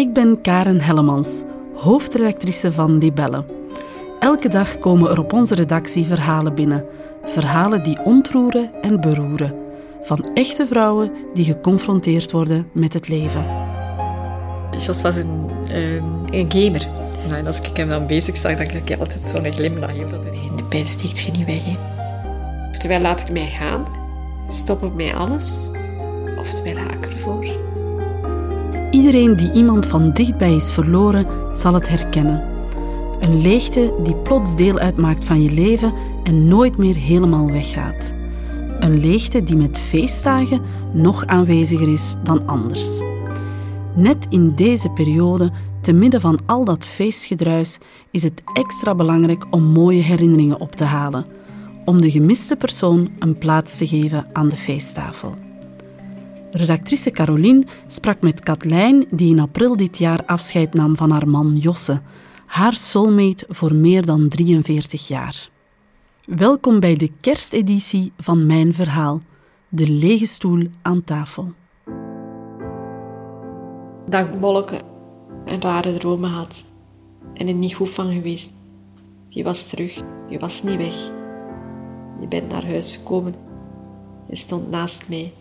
Ik ben Karen Hellemans, hoofdredactrice van Libelle. Elke dag komen er op onze redactie verhalen binnen. Verhalen die ontroeren en beroeren. Van echte vrouwen die geconfronteerd worden met het leven. Jos was een, gamer. En als ik hem dan bezig zag, dan kreeg ik altijd zo'n glimlach. In de pijn steekt je niet weg. Hè. Oftewel laat ik mij gaan, stop ik mij alles, oftewel ga ik ervoor. Iedereen die iemand van dichtbij is verloren, zal het herkennen. Een leegte die plots deel uitmaakt van je leven en nooit meer helemaal weggaat. Een leegte die met feestdagen nog aanweziger is dan anders. Net in deze periode, te midden van al dat feestgedruis, is het extra belangrijk om mooie herinneringen op te halen, om de gemiste persoon een plaats te geven aan de feesttafel. Redactrice Caroline sprak met Katlijn, die in april dit jaar afscheid nam van haar man Josse, haar soulmate voor meer dan 43 jaar. Welkom bij de kersteditie van Mijn Verhaal, de lege stoel aan tafel. Dank Bolleke een rare dromen had en er niet goed van geweest. Je was terug, je was niet weg. Je bent naar huis gekomen. Je stond naast mij.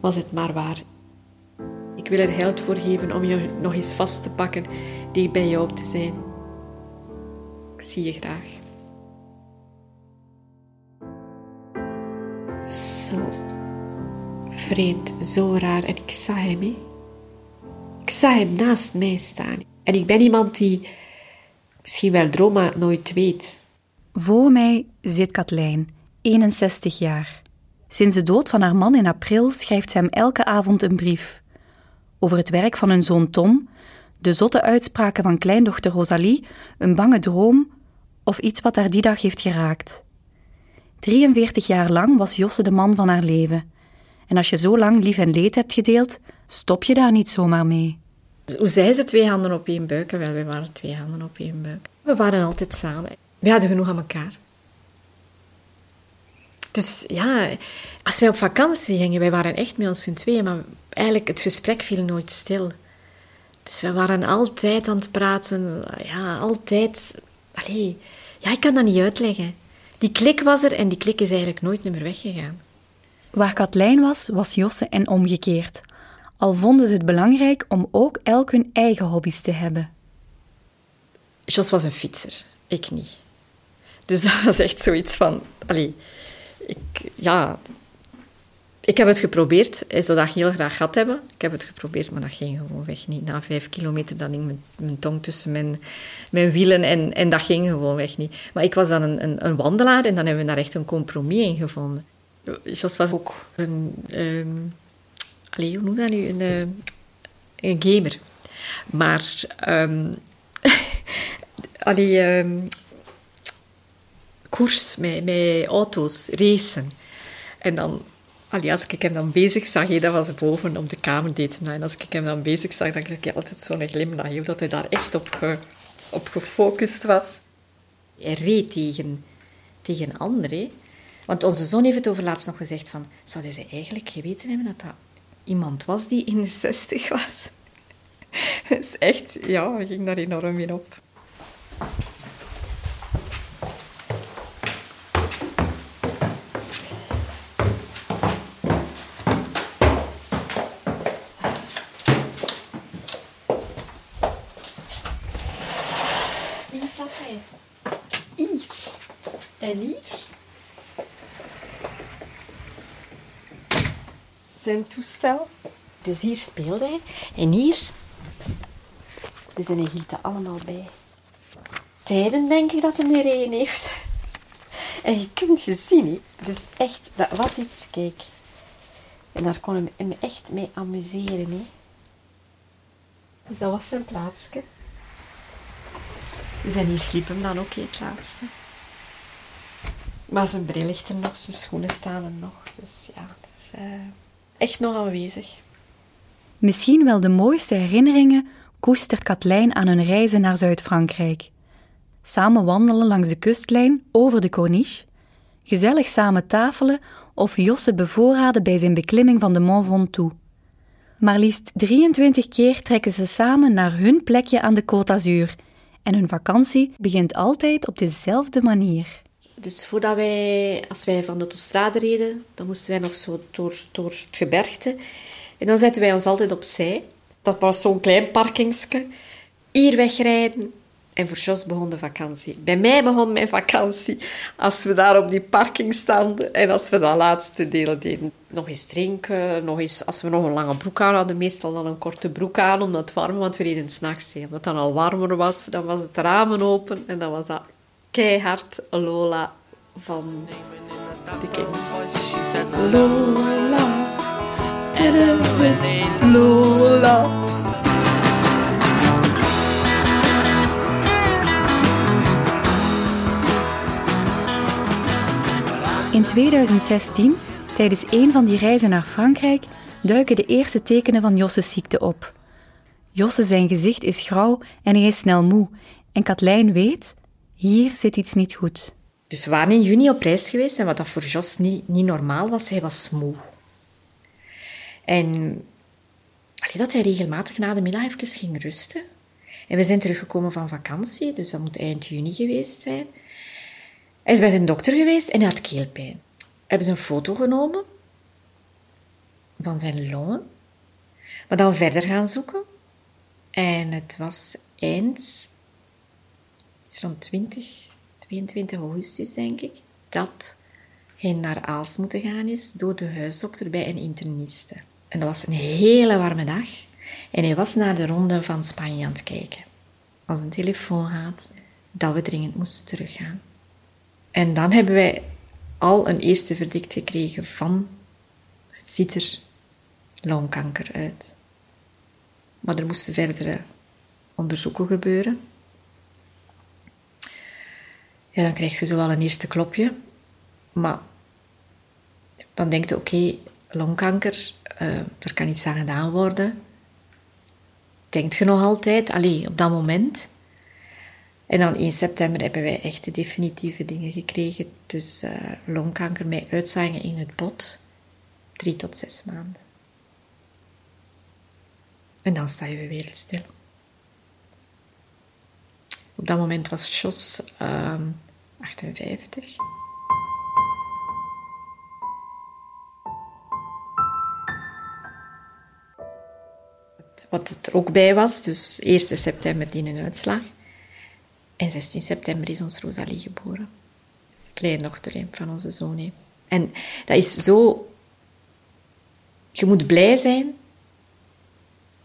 Was het maar waar. Ik wil er geld voor geven om je nog eens vast te pakken, dicht bij jou te zijn. Ik zie je graag. Zo vreemd, zo raar. En ik zag hem, hè. Ik zag hem naast mij staan. En ik ben iemand die misschien wel droom, maar nooit weet. Voor mij zit Katlijn, 61 jaar. Sinds de dood van haar man in april schrijft ze hem elke avond een brief. Over het werk van hun zoon Tom, de zotte uitspraken van kleindochter Rosalie, een bange droom of iets wat haar die dag heeft geraakt. 43 jaar lang was Josse de man van haar leven. En als je zo lang lief en leed hebt gedeeld, stop je daar niet zomaar mee. Hoe zei ze twee handen op één buik? Wel, we waren twee handen op één buik. We waren altijd samen. We hadden genoeg aan elkaar. Dus ja, als wij op vakantie gingen, wij waren echt met ons z'n tweeën, maar eigenlijk het gesprek viel nooit stil. Dus we waren altijd aan het praten, ja, altijd. Allee, ja, ik kan dat niet uitleggen. Die klik was er en die klik is eigenlijk nooit meer weggegaan. Waar Katlijn was, was Josse en omgekeerd. Al vonden ze het belangrijk om ook elk hun eigen hobby's te hebben. Jos was een fietser, ik niet. Dus dat was echt zoiets van... Allee, ik, ja, ik heb het geprobeerd. Hij zou dat heel graag gehad hebben. Ik heb het geprobeerd, maar dat ging gewoon weg niet. Na vijf kilometer dan hing mijn, mijn tong tussen mijn, mijn wielen en, en dat ging gewoon weg niet. Maar ik was dan een, een, een wandelaar en dan hebben we daar echt een compromis in gevonden. Jos was ook een... Allee, hoe noem dat nu? Een, een gamer. Maar... Um, koers met, met auto's, racen. En dan, allee, als ik hem dan bezig zag, dat was boven op de kamer deed hem En als ik hem dan bezig zag, dan kreeg ik altijd zo'n glimlach, dat hij daar echt op, op gefocust was. Hij reed tegen, tegen anderen. Want onze zoon heeft het over laatst nog gezegd van, zouden ze eigenlijk geweten hebben dat dat iemand was die in de zestig was? dus echt, ja, hij ging daar enorm in op. Hier zat hij. Hier. En hier. Zijn toestel. Dus hier speelde hij. En hier. Dus en hij hield er allemaal bij. Tijden denk ik dat hij meer één heeft. En je kunt je zien, hè. dus echt, dat was iets, kijk. En daar kon hij me echt mee amuseren. Hè. Dus dat was zijn plaatsje. Dus en hier sliep hem dan ook het laatste. Maar zijn bril ligt er nog, zijn schoenen staan er nog. Dus ja, is uh, echt nog aanwezig. Misschien wel de mooiste herinneringen koestert Katlijn aan hun reizen naar Zuid-Frankrijk. Samen wandelen langs de kustlijn over de Corniche, gezellig samen tafelen of Josse bevoorraden bij zijn beklimming van de Mont Ventoux. Maar liefst 23 keer trekken ze samen naar hun plekje aan de Côte d'Azur. En hun vakantie begint altijd op dezelfde manier. Dus voordat wij, als wij van de autostrade reden, dan moesten wij nog zo door, door het gebergte. En dan zetten wij ons altijd opzij. Dat was zo'n klein parkingsje. Hier wegrijden. En voor Jos begon de vakantie. Bij mij begon mijn vakantie als we daar op die parking stonden en als we dat laatste deel deden. Nog eens drinken, nog eens, als we nog een lange broek aan hadden, meestal dan een korte broek aan omdat het warm want we reden s'nachts. Omdat het dan al warmer was, dan was het ramen open en dan was dat keihard Lola van de Kings. Lola, Lola. In 2016, tijdens een van die reizen naar Frankrijk, duiken de eerste tekenen van Josse's ziekte op. Josse zijn gezicht is grauw en hij is snel moe. En Katlijn weet, hier zit iets niet goed. Dus we waren in juni op reis geweest en wat dat voor Jos niet, niet normaal was, hij was moe. En allee, dat hij regelmatig na de middag even ging rusten. En we zijn teruggekomen van vakantie, dus dat moet eind juni geweest zijn. Hij is bij de dokter geweest en hij had keelpijn. Hebben ze een foto genomen van zijn longen, maar dan verder gaan zoeken. En het was eind, rond 20, 22 augustus denk ik, dat hij naar Aals moeten gaan is door de huisdokter bij een interniste. En dat was een hele warme dag. En hij was naar de ronde van Spanje aan het kijken. Als een telefoon gaat, dat we dringend moesten teruggaan. En dan hebben wij al een eerste verdict gekregen van het ziet er longkanker uit. Maar er moesten verdere onderzoeken gebeuren. Ja, dan krijg je zo wel een eerste klopje. Maar dan denk je, oké, longkanker, uh, er kan iets aan gedaan worden. Denkt je nog altijd, alleen op dat moment. En dan in september hebben wij echt de definitieve dingen gekregen. Dus uh, longkanker met uitzaaiingen in het bot. Drie tot zes maanden. En dan sta je weer stil. Op dat moment was Jos uh, 58. Wat er ook bij was, dus 1 september die een uitslag. En 16 september is ons Rosalie geboren. Kleindochter van onze zoon. En dat is zo... Je moet blij zijn,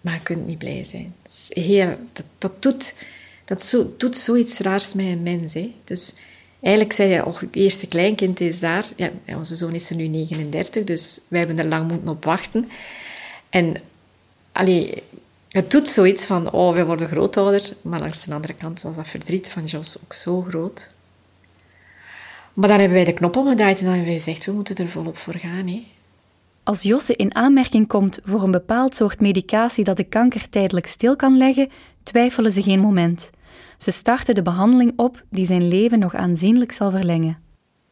maar je kunt niet blij zijn. Dat, heel, dat, dat, doet, dat zo, doet zoiets raars met een mens. Hè. Dus eigenlijk zei je, oh, je eerste kleinkind is daar. Ja, onze zoon is er nu 39, dus wij hebben er lang moeten op wachten. En allee, het doet zoiets van, oh, we worden grootouder. Maar langs de andere kant was dat verdriet van Jos ook zo groot. Maar dan hebben wij de knop omgedraaid en dan hebben wij gezegd, we moeten er volop voor gaan. Hè. Als Josse in aanmerking komt voor een bepaald soort medicatie dat de kanker tijdelijk stil kan leggen, twijfelen ze geen moment. Ze starten de behandeling op die zijn leven nog aanzienlijk zal verlengen.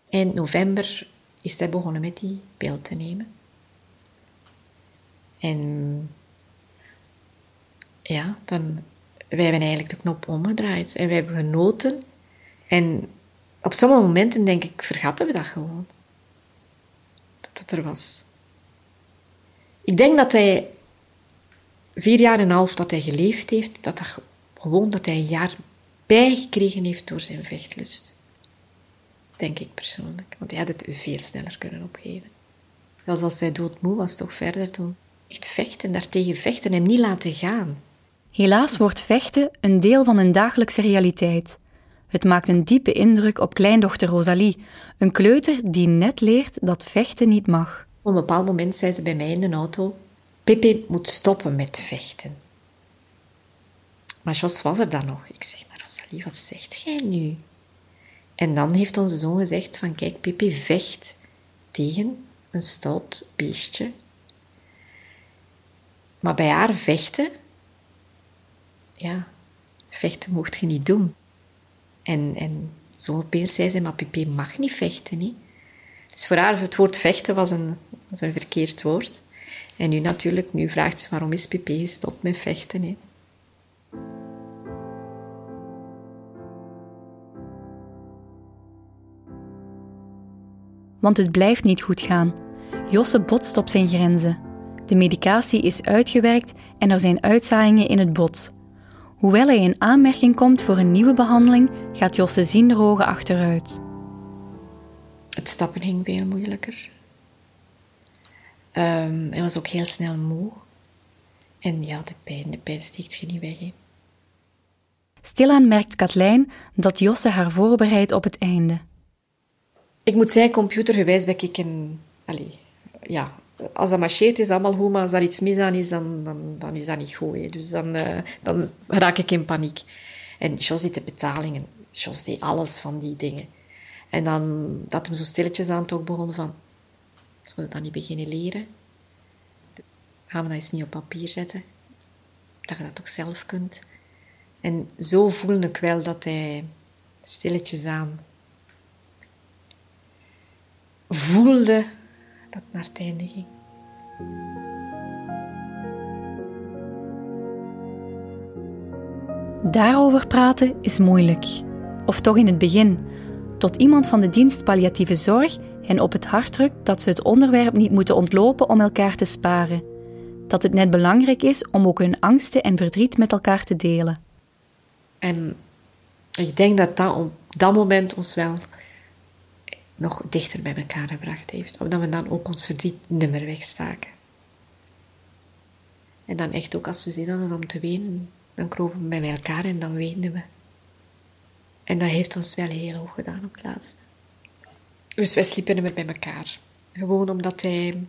Eind november is hij begonnen met die beeld te nemen. En ja, dan, wij hebben eigenlijk de knop omgedraaid en wij hebben genoten. En op sommige momenten denk ik, vergaten we dat gewoon. Dat dat er was. Ik denk dat hij vier jaar en een half dat hij geleefd heeft, dat dat gewoon dat hij een jaar bijgekregen heeft door zijn vechtlust. Denk ik persoonlijk. Want hij had het veel sneller kunnen opgeven. Zelfs als hij doodmoe was, toch verder doen. Echt vechten, daartegen vechten en hem niet laten gaan. Helaas wordt vechten een deel van hun dagelijkse realiteit. Het maakt een diepe indruk op kleindochter Rosalie, een kleuter die net leert dat vechten niet mag. Op een bepaald moment zei ze bij mij in de auto: Pippi moet stoppen met vechten. Maar Jos was er dan nog. Ik zeg: Maar Wat zegt jij nu? En dan heeft onze zoon gezegd: van kijk, Pippi vecht tegen een stout beestje. Maar bij haar vechten ja, vechten mocht je niet doen. En, en zo opeens zei ze, maar Pipi mag niet vechten. Niet? Dus voor haar het woord vechten was een, was een verkeerd woord. En En nu natuurlijk, nu vraagt ze waarom is Pipé gestopt met vechten. Hè? Want het blijft niet goed gaan. Josse botst op zijn grenzen. De medicatie is uitgewerkt en er zijn uitzaaiingen in het bot. Hoewel hij in aanmerking komt voor een nieuwe behandeling, gaat Josse zienderogen achteruit. Het stappen ging veel moeilijker. Um, hij was ook heel snel moe. En ja, de pijn, de pijn sticht je niet weg. Hè. Stilaan merkt Katlijn dat Josse haar voorbereidt op het einde. Ik moet zeggen, computergewijs ben ik een... Allee, ja, als dat marcheert is allemaal goed, maar als er iets mis aan is, dan, dan, dan is dat niet goed. Hè. Dus dan, uh, dan raak ik in paniek. En Jos deed de betalingen. Jos deed alles van die dingen. En dan dat hem zo stilletjes aan toch begon van... Zullen we dat niet beginnen leren? Gaan we dat eens niet op papier zetten? Dat je dat toch zelf kunt? En zo voelde ik wel dat hij stilletjes aan voelde dat het naar het einde ging. Daarover praten is moeilijk. Of toch in het begin, tot iemand van de dienst palliatieve zorg hen op het hart drukt dat ze het onderwerp niet moeten ontlopen om elkaar te sparen. Dat het net belangrijk is om ook hun angsten en verdriet met elkaar te delen. En ik denk dat dat op dat moment ons wel nog dichter bij elkaar gebracht heeft. Omdat we dan ook ons verdriet niet meer wegstaken. En dan echt ook als we zin hadden om te wenen, dan kropen we bij elkaar en dan weenden we. En dat heeft ons wel heel hoog gedaan op het laatste. Dus wij sliepen met bij elkaar. Gewoon omdat hij...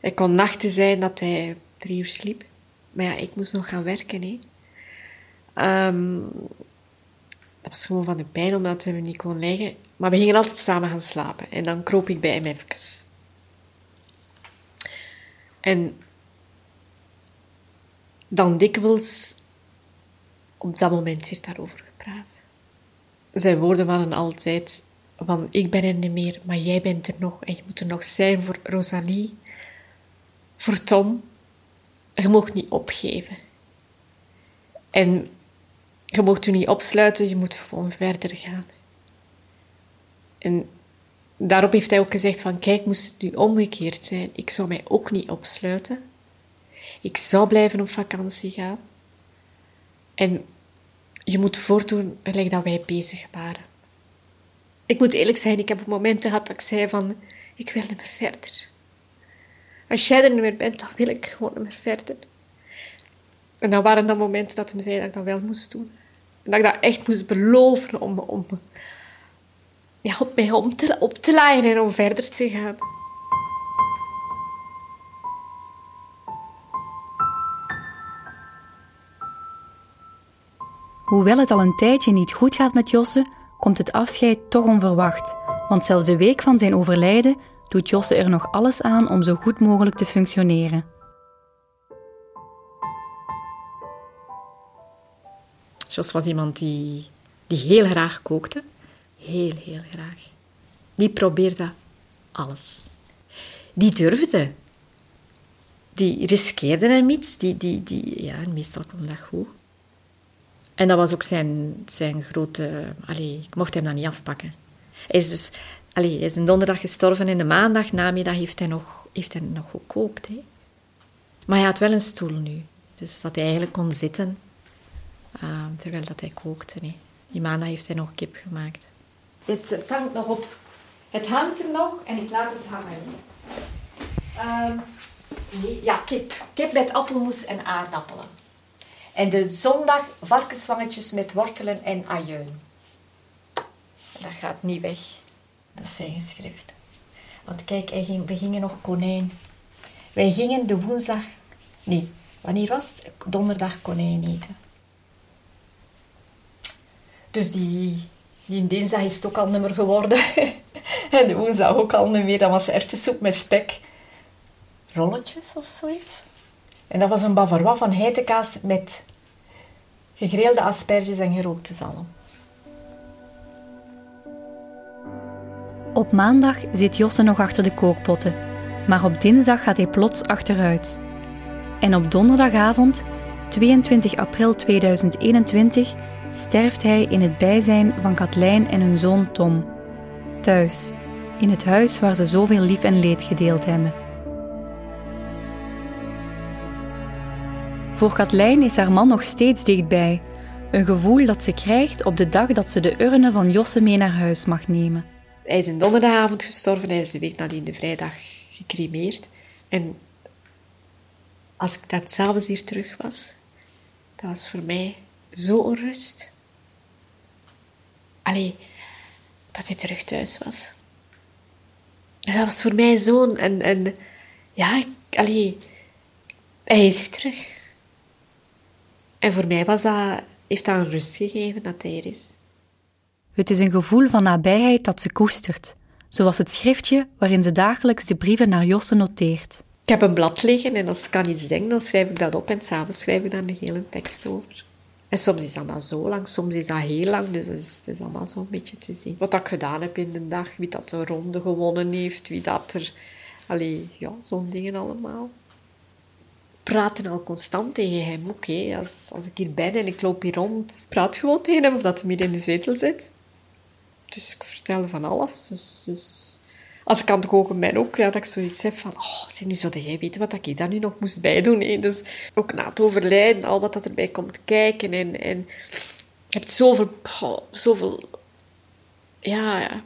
Hij kon nachten zijn dat hij drie uur sliep. Maar ja, ik moest nog gaan werken, hè. Ehm, dat was gewoon van de pijn, omdat hij me niet kon leggen. Maar we gingen altijd samen gaan slapen. En dan kroop ik bij hem even. En dan dikwijls, op dat moment werd daarover gepraat. Zijn woorden waren altijd van, ik ben er niet meer, maar jij bent er nog. En je moet er nog zijn voor Rosalie, voor Tom. Je mag niet opgeven. En je mocht je niet opsluiten, je moet gewoon verder gaan. En daarop heeft hij ook gezegd van, kijk, moest het nu omgekeerd zijn, ik zou mij ook niet opsluiten. Ik zou blijven op vakantie gaan. En je moet voortdoen gelijk dat wij bezig waren. Ik moet eerlijk zijn, ik heb momenten gehad dat ik zei van, ik wil niet meer verder. Als jij er niet meer bent, dan wil ik gewoon niet meer verder. En dan waren dat momenten dat hij zei dat ik dat wel moest doen. En dat ik dat echt moest beloven om, om, ja, op mij om te, op te laaien en om verder te gaan. Hoewel het al een tijdje niet goed gaat met Josse, komt het afscheid toch onverwacht. Want zelfs de week van zijn overlijden doet Josse er nog alles aan om zo goed mogelijk te functioneren. Jos was iemand die, die heel graag kookte. Heel, heel graag. Die probeerde alles. Die durfde. Die riskeerde hem iets. Die, die, die, ja, meestal kwam dat goed. En dat was ook zijn, zijn grote... Allee, ik mocht hem dat niet afpakken. Hij is dus... Allee, hij is een donderdag gestorven en de maandag namiddag heeft hij nog, heeft hij nog gekookt. Hè. Maar hij had wel een stoel nu. Dus dat hij eigenlijk kon zitten uh, terwijl dat hij kookte. Hè. Die maandag heeft hij nog kip gemaakt. Het, het, hangt nog op. Het hangt er nog en ik laat het hangen. Uh, nee, ja, kip. Kip met appelmoes en aardappelen. En de zondag varkenswangetjes met wortelen en ajuin. Dat gaat niet weg. Dat zijn geschrift. Want kijk, we gingen nog konijn. Wij gingen de woensdag... Nee, wanneer was het? Donderdag konijn eten. Dus die, die dinsdag is het ook al nummer geworden. en de woensdag ook al niet meer. Dat was erwtensoep met spek. Rolletjes of zoiets. En dat was een bavarois van heitenkaas met gegrilde asperges en gerookte zalm. Op maandag zit Josse nog achter de kookpotten. Maar op dinsdag gaat hij plots achteruit. En op donderdagavond, 22 april 2021, sterft hij in het bijzijn van Katlijn en hun zoon Tom. Thuis, in het huis waar ze zoveel lief en leed gedeeld hebben. Voor Katlijn is haar man nog steeds dichtbij. Een gevoel dat ze krijgt op de dag dat ze de urne van Josse mee naar huis mag nemen. Hij is een donderdagavond gestorven, hij is de week nadien de vrijdag gecremeerd. En als ik dat s'avonds hier terug was, dat was voor mij zo onrust. Allee, dat hij terug thuis was. En dat was voor mij zo'n... En, en ja, allee, hij is hier terug. En voor mij was dat, heeft dat een rust gegeven dat hij er is. Het is een gevoel van nabijheid dat ze koestert, zoals het schriftje waarin ze dagelijks de brieven naar Josse noteert. Ik heb een blad liggen en als ik aan iets denk, dan schrijf ik dat op en s'avonds schrijf ik daar een hele tekst over. En soms is dat maar zo lang, soms is dat heel lang, dus het is, het is allemaal zo'n beetje te zien. Wat ik gedaan heb in de dag, wie dat de ronde gewonnen heeft, wie dat er... Allee, ja, zo'n dingen allemaal. Praten al constant tegen hem hè. Als, als ik hier ben en ik loop hier rond, praat gewoon tegen hem of dat hij hier in de zetel zit. Dus ik vertel van alles, dus... dus als ik aan het koken ben ook, ja, dat ik zoiets heb van, oh, zie, nu zou jij weten wat ik daar nu nog moest bijdoen. Dus ook na het overlijden, al wat dat erbij komt kijken. En, en je hebt zoveel, oh, zoveel, ja,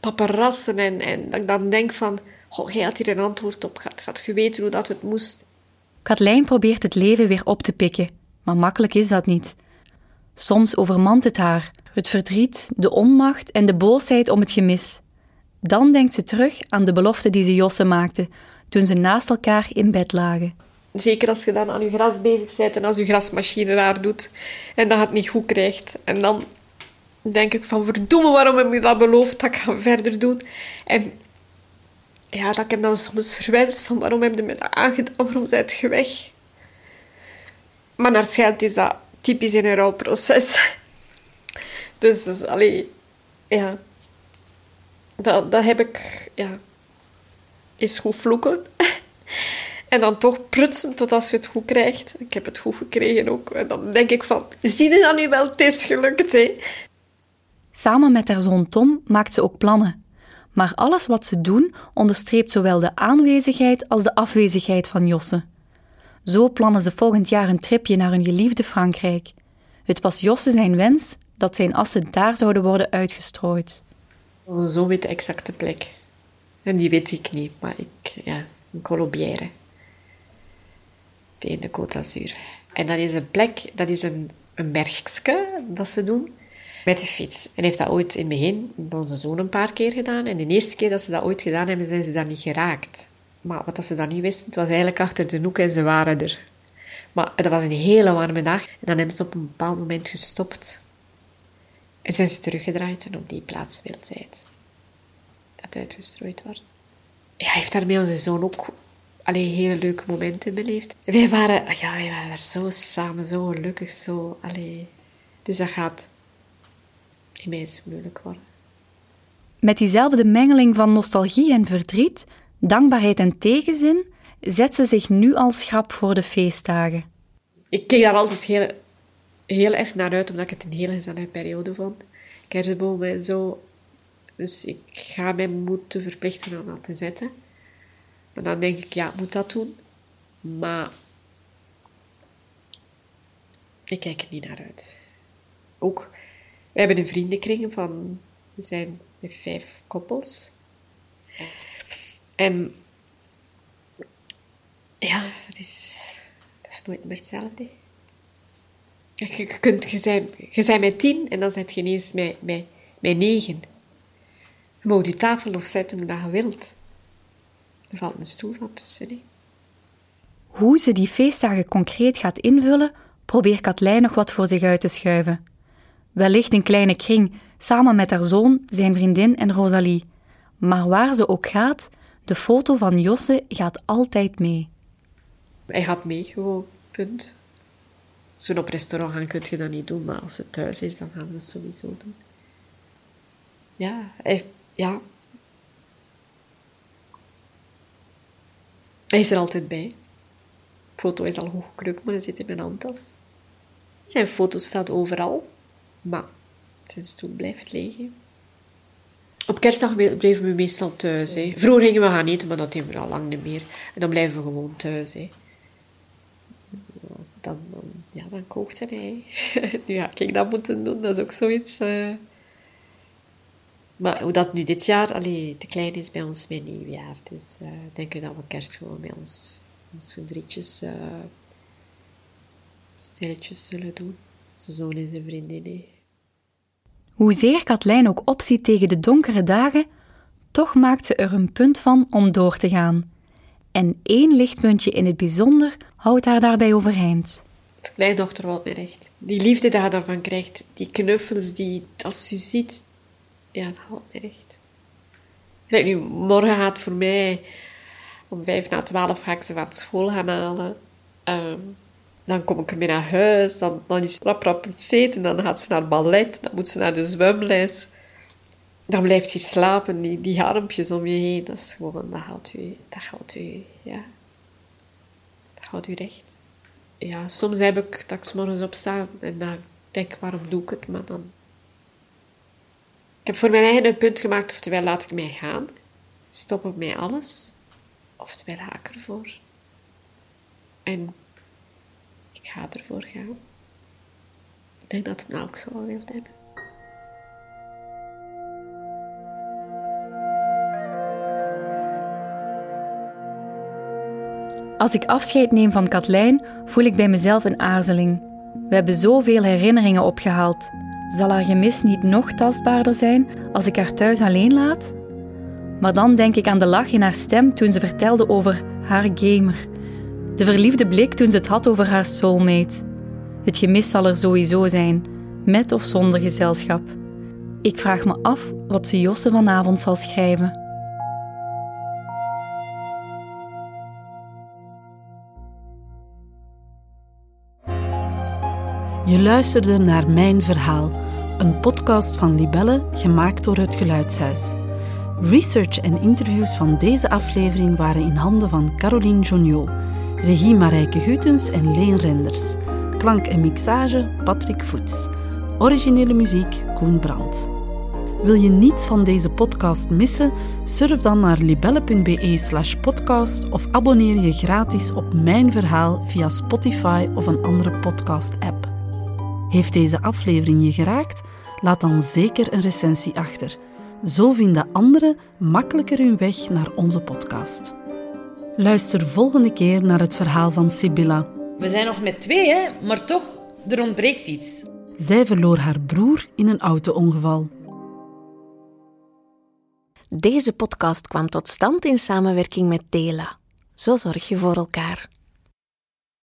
paparassen. En, en dat ik dan denk van, oh, jij had hier een antwoord op gehad. Had je weten hoe dat het moest. Katlijn probeert het leven weer op te pikken, maar makkelijk is dat niet. Soms overmant het haar, het verdriet, de onmacht en de boosheid om het gemis. Dan denkt ze terug aan de belofte die ze Josse maakte toen ze naast elkaar in bed lagen. Zeker als je dan aan je gras bezig bent en als je grasmachine daar doet en dat het niet goed krijgt. En dan denk ik van verdomme, waarom heb je dat beloofd dat ik ga verder doen? En ja, dat ik hem dan soms verwijs van waarom heb je me dat aangedaan, waarom zijt je weg? Maar naar schijnt is dat typisch in een rouwproces. Dus, dus allee, ja, dat, dat heb ik, ja, is goed vloeken. en dan toch prutsen tot als je het goed krijgt. Ik heb het goed gekregen ook. En dan denk ik van, zie je dan nu wel, het is gelukt, hè. Samen met haar zoon Tom maakt ze ook plannen. Maar alles wat ze doen onderstreept zowel de aanwezigheid als de afwezigheid van Josse. Zo plannen ze volgend jaar een tripje naar hun geliefde Frankrijk. Het was Josse zijn wens dat zijn assen daar zouden worden uitgestrooid. Zo weet de exacte plek. En die weet ik niet, maar ik, ja, een Colombière. Tegen de Côte d'Azur. En dat is een plek, dat is een, een bergske dat ze doen met de fiets. En heeft dat ooit in begin onze zoon een paar keer gedaan. En de eerste keer dat ze dat ooit gedaan hebben, zijn ze daar niet geraakt. Maar wat dat ze dan niet wisten, het was eigenlijk achter de hoek en ze waren er. Maar dat was een hele warme dag. En dan hebben ze op een bepaald moment gestopt. En zijn ze teruggedraaid en op die plaats wildzijd. Dat uitgestrooid wordt. Ja, hij heeft daarmee onze zoon ook alleen hele leuke momenten beleefd. Wij waren, ja, wij waren daar zo samen, zo gelukkig, zo, allee. Dus dat gaat immens moeilijk worden. Met diezelfde mengeling van nostalgie en verdriet, dankbaarheid en tegenzin, zet ze zich nu al schrap voor de feestdagen. Ik keek daar altijd heel heel erg naar uit, omdat ik het een hele gezellige periode vond. Kerstbomen en zo. Dus ik ga mij moeten verplichten om dat te zetten. Maar dan denk ik, ja, ik moet dat doen. Maar ik kijk er niet naar uit. Ook, we hebben een vriendenkring van, we zijn vijf koppels. En ja, dat is, dat is nooit meer hetzelfde. Je, kunt, je, zijn, je zijn met tien en dan zit je ineens met, met, met negen. Je mag die tafel nog zetten hoe je wilt. Er valt een stoel van tussen. Hè. Hoe ze die feestdagen concreet gaat invullen, probeert Katlijn nog wat voor zich uit te schuiven. Wellicht een kleine kring, samen met haar zoon, zijn vriendin en Rosalie. Maar waar ze ook gaat, de foto van Josse gaat altijd mee. Hij gaat mee, gewoon, punt. Als we op restaurant gaan, kun je dat niet doen, maar als het thuis is, dan gaan we dat sowieso doen. Ja, ja. Hij is er altijd bij. De foto is al goed gekrukt, maar hij zit in mijn handtas. Zijn foto staat overal, maar zijn stoel blijft liggen. Op kerstdag bleven we meestal thuis. Hè. Vroeger gingen we gaan eten, maar dat doen we al lang niet meer. En dan blijven we gewoon thuis. Hè. Dan, ja, dan kookte hij. nu ja, ik dat moeten doen, dat is ook zoiets... Uh... Maar hoe dat nu dit jaar... Allee, de kleine is bij ons mijn nieuwjaar. Dus uh, denk ik dat we kerst gewoon bij ons, ons drietjes... Uh, stilletjes zullen doen. Zijn zoon en zijn vriendin. Hoezeer Katlijn ook opziet tegen de donkere dagen, toch maakt ze er een punt van om door te gaan. En één lichtpuntje in het bijzonder houdt haar daarbij overeind. Kleindochter valt mij recht. Die liefde die je daarvan krijgt, die knuffels, die, als je ziet, ja, dat houdt mij recht. Kijk, nu, morgen gaat voor mij om vijf na twaalf ga ik ze van school gaan halen. Ehm, dan kom ik ermee naar huis, dan, dan is rap rap iets eten, dan gaat ze naar ballet, dan moet ze naar de zwemles. Dan blijft ze slapen, die, die armpjes om je heen, dat is gewoon, dat houdt u, dat houdt u, ja, dat houdt u recht. Ja, soms heb ik dat ik s morgens opsta en dan denk waarom doe ik het, maar dan... Ik heb voor mijn eigen een punt gemaakt, oftewel laat ik mij gaan, stop ik mij alles, oftewel ga ik ervoor. En ik ga ervoor gaan. Ik denk dat het nou ook zo wil hebben. Als ik afscheid neem van Katlijn, voel ik bij mezelf een aarzeling. We hebben zoveel herinneringen opgehaald. Zal haar gemis niet nog tastbaarder zijn als ik haar thuis alleen laat? Maar dan denk ik aan de lach in haar stem toen ze vertelde over haar gamer de verliefde blik toen ze het had over haar soulmate. Het gemis zal er sowieso zijn, met of zonder gezelschap. Ik vraag me af wat ze Josse vanavond zal schrijven. Je luisterde naar Mijn Verhaal, een podcast van Libelle gemaakt door het Geluidshuis. Research en interviews van deze aflevering waren in handen van Caroline Joniot. Regie Marijke Gutens en Leen Renders. Klank en mixage Patrick Voets. Originele muziek Koen Brandt. Wil je niets van deze podcast missen? Surf dan naar libelle.be slash podcast of abonneer je gratis op Mijn Verhaal via Spotify of een andere podcast-app. Heeft deze aflevering je geraakt? Laat dan zeker een recensie achter. Zo vinden anderen makkelijker hun weg naar onze podcast. Luister volgende keer naar het verhaal van Sibylla. We zijn nog met twee, hè? maar toch, er ontbreekt iets. Zij verloor haar broer in een auto-ongeval. Deze podcast kwam tot stand in samenwerking met Dela. Zo zorg je voor elkaar.